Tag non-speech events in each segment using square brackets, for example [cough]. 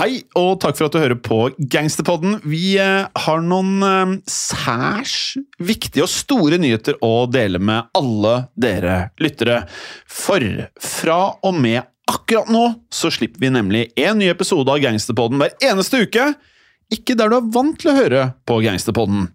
Hei, og takk for at du hører på Gangsterpodden. Vi eh, har noen eh, særs viktige og store nyheter å dele med alle dere lyttere. For fra og med akkurat nå så slipper vi nemlig en ny episode av Gangsterpodden hver eneste uke. Ikke der du er vant til å høre på Gangsterpodden.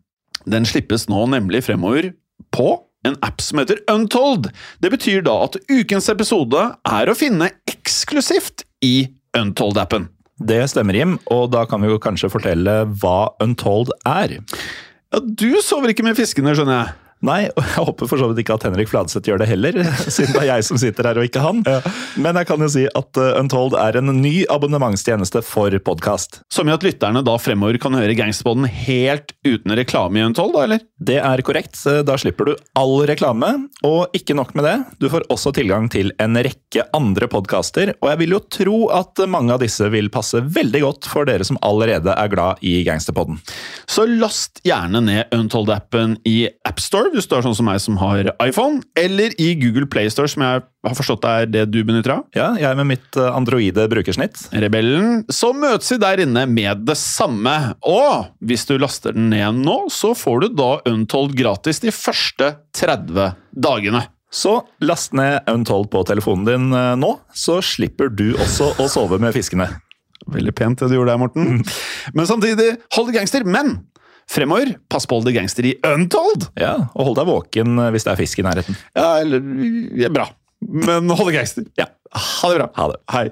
Den slippes nå nemlig fremover på en app som heter Untold. Det betyr da at ukens episode er å finne eksklusivt i Untold-appen. Det stemmer, Jim, og da kan vi jo kanskje fortelle hva Untold er. Ja, Du sover ikke med fiskene, skjønner jeg. Nei, og jeg håper for så vidt ikke at Henrik Fladseth gjør det heller, [laughs] siden det er jeg som sitter her og ikke han. Men jeg kan jo si at uh, Untold er en ny abonnementstjeneste for podkast. Som i at lytterne da fremover kan høre Gangsterpodden helt uten reklame i Untold, da, eller? Det er korrekt. Da slipper du all reklame, og ikke nok med det. Du får også tilgang til en rekke andre podkaster, og jeg vil jo tro at mange av disse vil passe veldig godt for dere som allerede er glad i Gangsterpodden. Så last gjerne ned Untold-appen i AppStore hvis du er sånn som meg som har iPhone, eller i Google Playstore, som jeg har forstått er det du benytter av. Ja, jeg med mitt uh, androide brukersnitt. Rebellen. Så møtes vi der inne med det samme. Og hvis du laster den ned nå, så får du da Untold gratis de første 30 dagene. Så last ned Untold på telefonen din uh, nå, så slipper du også å sove med fiskene. Veldig pent det du gjorde der, Morten. [laughs] Men samtidig, hold det gangster. Men fremover, pass på holde gangster i Untold! Ja, Og hold deg våken uh, hvis det er fisk i nærheten. Ja, eller ja, Bra. Men hold deg gangster. Ja. Ha det bra. Ha det. Hei.